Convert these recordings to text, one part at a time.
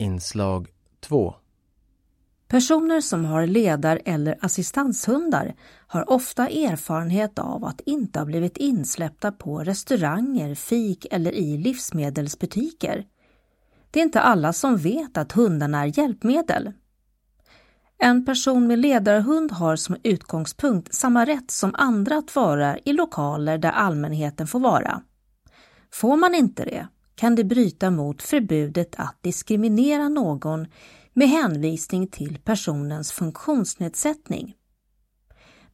Inslag 2 Personer som har ledar eller assistanshundar har ofta erfarenhet av att inte ha blivit insläppta på restauranger, fik eller i livsmedelsbutiker. Det är inte alla som vet att hundarna är hjälpmedel. En person med ledarhund har som utgångspunkt samma rätt som andra att vara i lokaler där allmänheten får vara. Får man inte det kan det bryta mot förbudet att diskriminera någon med hänvisning till personens funktionsnedsättning.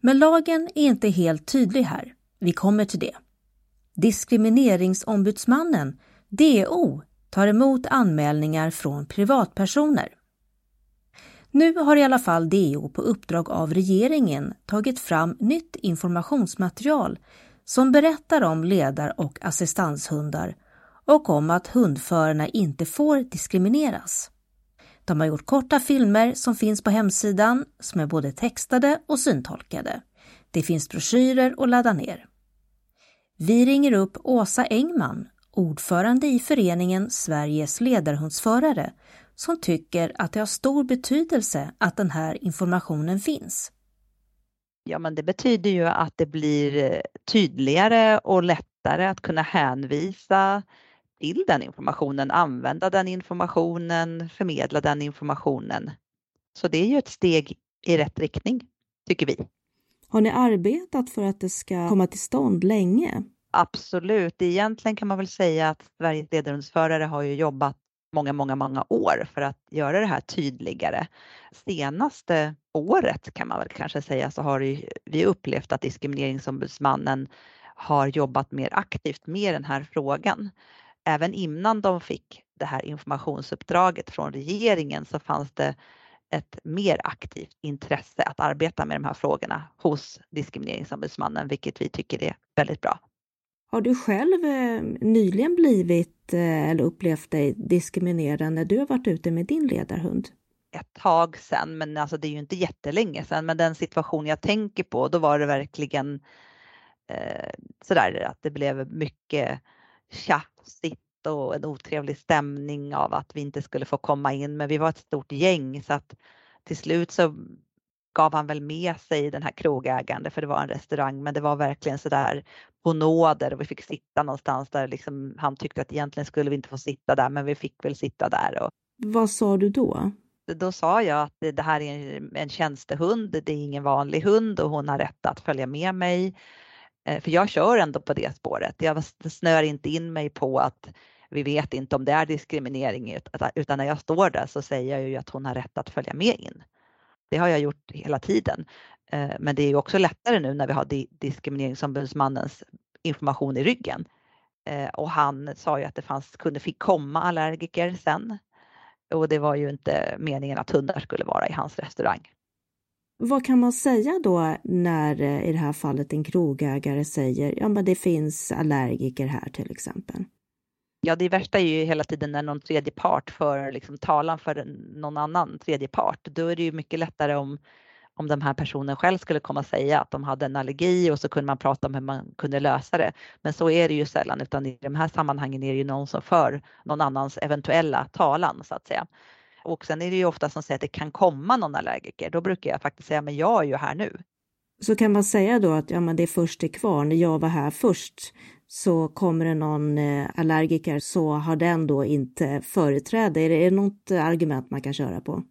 Men lagen är inte helt tydlig här. Vi kommer till det. Diskrimineringsombudsmannen, DO, tar emot anmälningar från privatpersoner. Nu har i alla fall DO på uppdrag av regeringen tagit fram nytt informationsmaterial som berättar om ledar och assistanshundar och om att hundförarna inte får diskrimineras. De har gjort korta filmer som finns på hemsidan som är både textade och syntolkade. Det finns broschyrer att ladda ner. Vi ringer upp Åsa Engman, ordförande i föreningen Sveriges ledarhundsförare, som tycker att det har stor betydelse att den här informationen finns. Ja, men det betyder ju att det blir tydligare och lättare att kunna hänvisa till den informationen, använda den informationen, förmedla den informationen. Så det är ju ett steg i rätt riktning, tycker vi. Har ni arbetat för att det ska komma till stånd länge? Absolut. Egentligen kan man väl säga att Sveriges ledarhundsförare har ju jobbat många, många, många år för att göra det här tydligare. Senaste året kan man väl kanske säga så har vi upplevt att Diskrimineringsombudsmannen har jobbat mer aktivt med den här frågan även innan de fick det här informationsuppdraget från regeringen så fanns det ett mer aktivt intresse att arbeta med de här frågorna hos Diskrimineringsombudsmannen, vilket vi tycker är väldigt bra. Har du själv eh, nyligen blivit eh, eller upplevt dig diskriminerad när du har varit ute med din ledarhund? Ett tag sedan, men alltså det är ju inte jättelänge sedan, men den situation jag tänker på, då var det verkligen eh, sådär att det blev mycket tjafsigt och en otrevlig stämning av att vi inte skulle få komma in. Men vi var ett stort gäng så att till slut så gav han väl med sig den här krogägaren för det var en restaurang men det var verkligen sådär på nåder och vi fick sitta någonstans där liksom, han tyckte att egentligen skulle vi inte få sitta där men vi fick väl sitta där. Och... Vad sa du då? Då sa jag att det här är en tjänstehund, det är ingen vanlig hund och hon har rätt att följa med mig. Eh, för jag kör ändå på det spåret. Jag snör inte in mig på att vi vet inte om det är diskriminering utan när jag står där så säger jag ju att hon har rätt att följa med in. Det har jag gjort hela tiden. Eh, men det är ju också lättare nu när vi har Diskrimineringsombudsmannens information i ryggen. Eh, och han sa ju att det fanns, kunde fick komma allergiker sen. Och det var ju inte meningen att hundar skulle vara i hans restaurang. Vad kan man säga då när eh, i det här fallet en krogägare säger ja men det finns allergiker här till exempel? Ja, det värsta är ju hela tiden när någon tredje part för liksom, talan för någon annan tredje part. Då är det ju mycket lättare om, om den här personen själv skulle komma och säga att de hade en allergi och så kunde man prata om hur man kunde lösa det. Men så är det ju sällan utan i de här sammanhangen är det ju någon som för någon annans eventuella talan så att säga. Och sen är det ju ofta som säger att det kan komma någon allergiker. Då brukar jag faktiskt säga, men jag är ju här nu. Så kan man säga då att ja, men det är först till kvar, när jag var här först så kommer det någon eh, allergiker så har den då inte företräde. Är det något argument man kan köra på?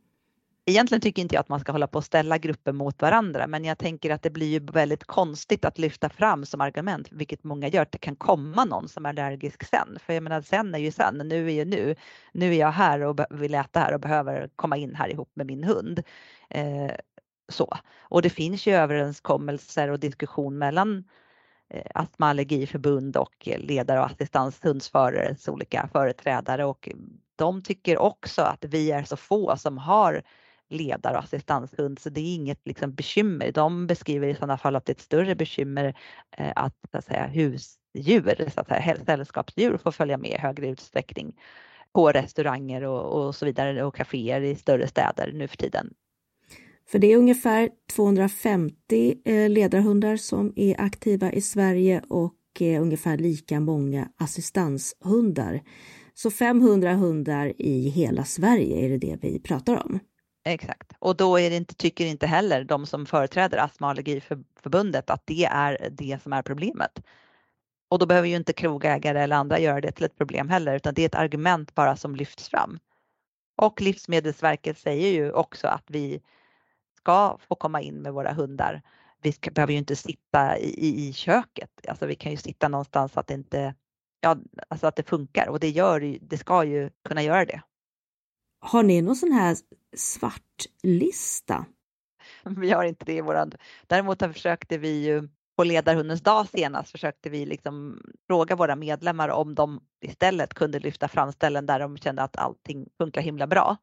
Egentligen tycker inte jag att man ska hålla på och ställa grupper mot varandra, men jag tänker att det blir ju väldigt konstigt att lyfta fram som argument, vilket många gör, att det kan komma någon som är allergisk sen. För jag menar, sen är ju sen, nu är ju nu. Nu är jag här och vill äta här och behöver komma in här ihop med min hund. Eh, så. Och det finns ju överenskommelser och diskussion mellan eh, Astma Allergiförbund och ledare och assistanshundsförares olika företrädare och de tycker också att vi är så få som har ledare och assistanshund så det är inget liksom, bekymmer. De beskriver i sådana fall att det är ett större bekymmer eh, att, så att säga, husdjur, så att säga, sällskapsdjur får följa med i högre utsträckning på restauranger och, och så vidare och kaféer i större städer nu för tiden. För det är ungefär 250 eh, ledarhundar som är aktiva i Sverige och eh, ungefär lika många assistanshundar. Så 500 hundar i hela Sverige är det det vi pratar om? Exakt, och då är det inte, tycker inte heller de som företräder Astma och allergiförbundet att det är det som är problemet. Och då behöver ju inte krogägare eller andra göra det till ett problem heller utan det är ett argument bara som lyfts fram. Och Livsmedelsverket säger ju också att vi ska få komma in med våra hundar. Vi ska, behöver ju inte sitta i, i köket, alltså vi kan ju sitta någonstans så att det inte, ja, alltså att det funkar och det gör det ska ju kunna göra det. Har ni någon sån här svartlista? Vi har inte det i våran. Däremot försökte vi ju på ledarhundens dag senast försökte vi liksom fråga våra medlemmar om de istället kunde lyfta fram ställen där de kände att allting funkar himla bra.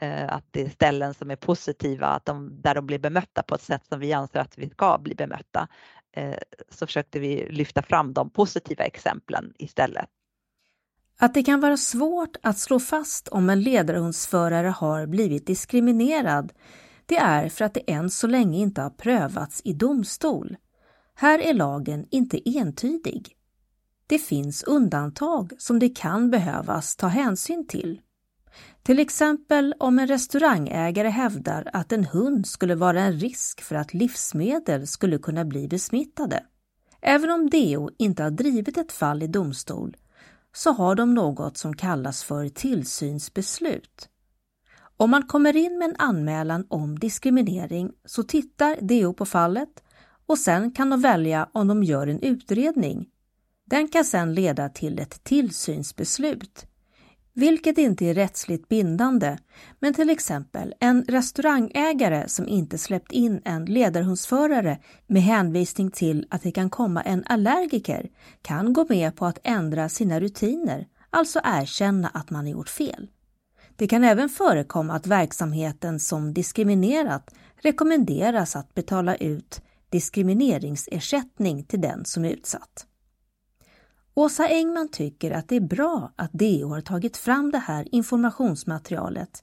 Eh, att det är ställen som är positiva, att de, där de blir bemötta på ett sätt som vi anser att vi ska bli bemötta. Eh, så försökte vi lyfta fram de positiva exemplen istället. Att det kan vara svårt att slå fast om en ledarhundsförare har blivit diskriminerad, det är för att det än så länge inte har prövats i domstol. Här är lagen inte entydig. Det finns undantag som det kan behövas ta hänsyn till. Till exempel om en restaurangägare hävdar att en hund skulle vara en risk för att livsmedel skulle kunna bli besmittade. Även om DO inte har drivit ett fall i domstol så har de något som kallas för tillsynsbeslut. Om man kommer in med en anmälan om diskriminering så tittar DO på fallet och sen kan de välja om de gör en utredning. Den kan sedan leda till ett tillsynsbeslut, vilket inte är rättsligt bindande, men till exempel en restaurangägare som inte släppt in en ledarhundsförare med hänvisning till att det kan komma en allergiker kan gå med på att ändra sina rutiner, alltså erkänna att man har gjort fel. Det kan även förekomma att verksamheten som diskriminerat rekommenderas att betala ut diskrimineringsersättning till den som är utsatt. Åsa Engman tycker att det är bra att DO har tagit fram det här informationsmaterialet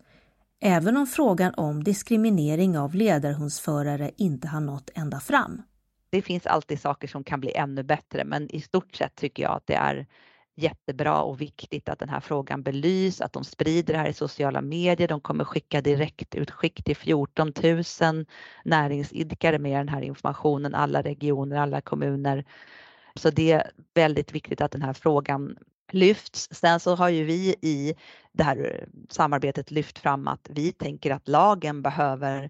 även om frågan om diskriminering av ledarhundsförare inte har nått ända fram. Det finns alltid saker som kan bli ännu bättre men i stort sett tycker jag att det är jättebra och viktigt att den här frågan belys, att de sprider det här i sociala medier. De kommer skicka direktutskick till 14 000 näringsidkare med den här informationen, alla regioner, alla kommuner. Så det är väldigt viktigt att den här frågan lyfts. Sen så har ju vi i det här eh, samarbetet lyft fram att vi tänker att lagen behöver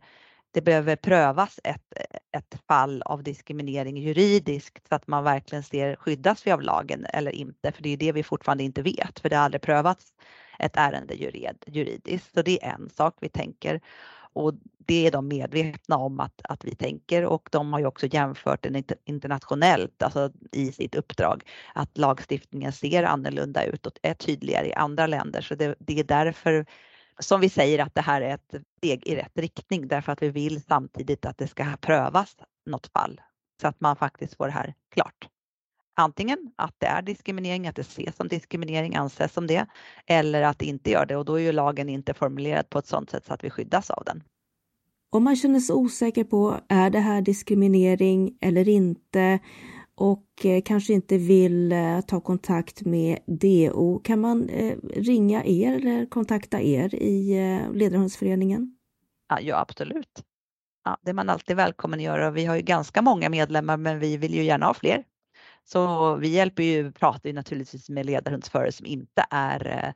det behöver prövas ett, eh, ett fall av diskriminering juridiskt så att man verkligen ser skyddas vi av lagen eller inte. För det är det vi fortfarande inte vet för det har aldrig prövats ett ärende juridiskt. Så det är en sak vi tänker och det är de medvetna om att, att vi tänker och de har ju också jämfört den internationellt, alltså i sitt uppdrag, att lagstiftningen ser annorlunda ut och är tydligare i andra länder. Så det, det är därför som vi säger att det här är ett steg i rätt riktning därför att vi vill samtidigt att det ska prövas något fall så att man faktiskt får det här klart. Antingen att det är diskriminering, att det ses som diskriminering, anses som det, eller att det inte gör det och då är ju lagen inte formulerad på ett sådant sätt så att vi skyddas av den. Om man känner sig osäker på, är det här diskriminering eller inte? och eh, kanske inte vill eh, ta kontakt med DO, kan man eh, ringa er eller kontakta er i Ledarhundsföreningen? Ja, absolut. Ja, det är man alltid välkommen att göra. Vi har ju ganska många medlemmar men vi vill ju gärna ha fler. Så vi hjälper ju, pratar ju naturligtvis med ledarhundsförare som inte är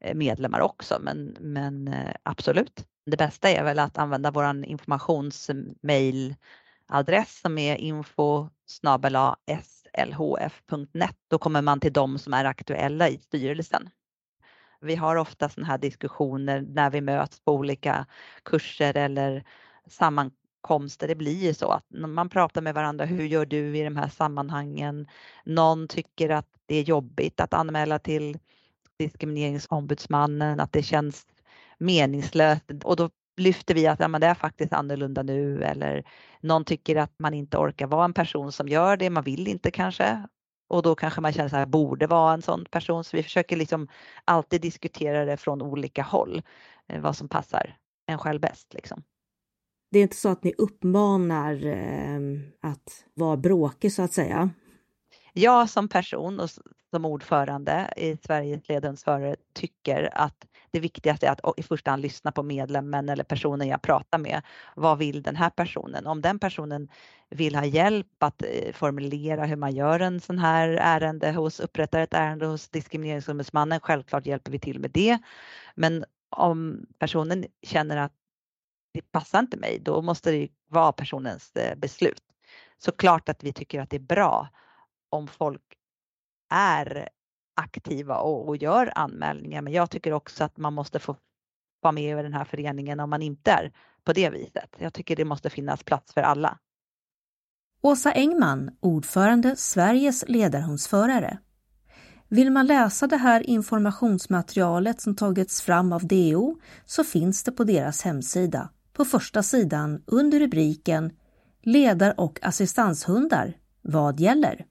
eh, medlemmar också men, men eh, absolut. Det bästa är väl att använda våran informationsmailadress som är info slhf.net. Då kommer man till de som är aktuella i styrelsen. Vi har ofta sådana här diskussioner när vi möts på olika kurser eller sammankomster. Det blir ju så att man pratar med varandra. Hur gör du i de här sammanhangen? Någon tycker att det är jobbigt att anmäla till diskrimineringsombudsmannen, att det känns meningslöst och då lyfter vi att ja, men det är faktiskt annorlunda nu eller någon tycker att man inte orkar vara en person som gör det, man vill inte kanske. Och då kanske man känner så här, borde vara en sån person. Så vi försöker liksom alltid diskutera det från olika håll, eh, vad som passar en själv bäst. Liksom. Det är inte så att ni uppmanar eh, att vara bråkig så att säga? Jag som person och som ordförande i Sveriges ledarhundsförare tycker att det viktigaste är att i första hand lyssna på medlemmen eller personen jag pratar med. Vad vill den här personen? Om den personen vill ha hjälp att eh, formulera hur man gör en sån här ärende hos, upprättar ett ärende hos Diskrimineringsombudsmannen, självklart hjälper vi till med det. Men om personen känner att det passar inte mig, då måste det vara personens eh, beslut. Så klart att vi tycker att det är bra om folk är aktiva och, och gör anmälningar. Men jag tycker också att man måste få vara med i den här föreningen om man inte är på det viset. Jag tycker det måste finnas plats för alla. Åsa Engman, ordförande Sveriges ledarhundsförare. Vill man läsa det här informationsmaterialet som tagits fram av DO så finns det på deras hemsida på första sidan under rubriken Ledar och assistanshundar. Vad gäller?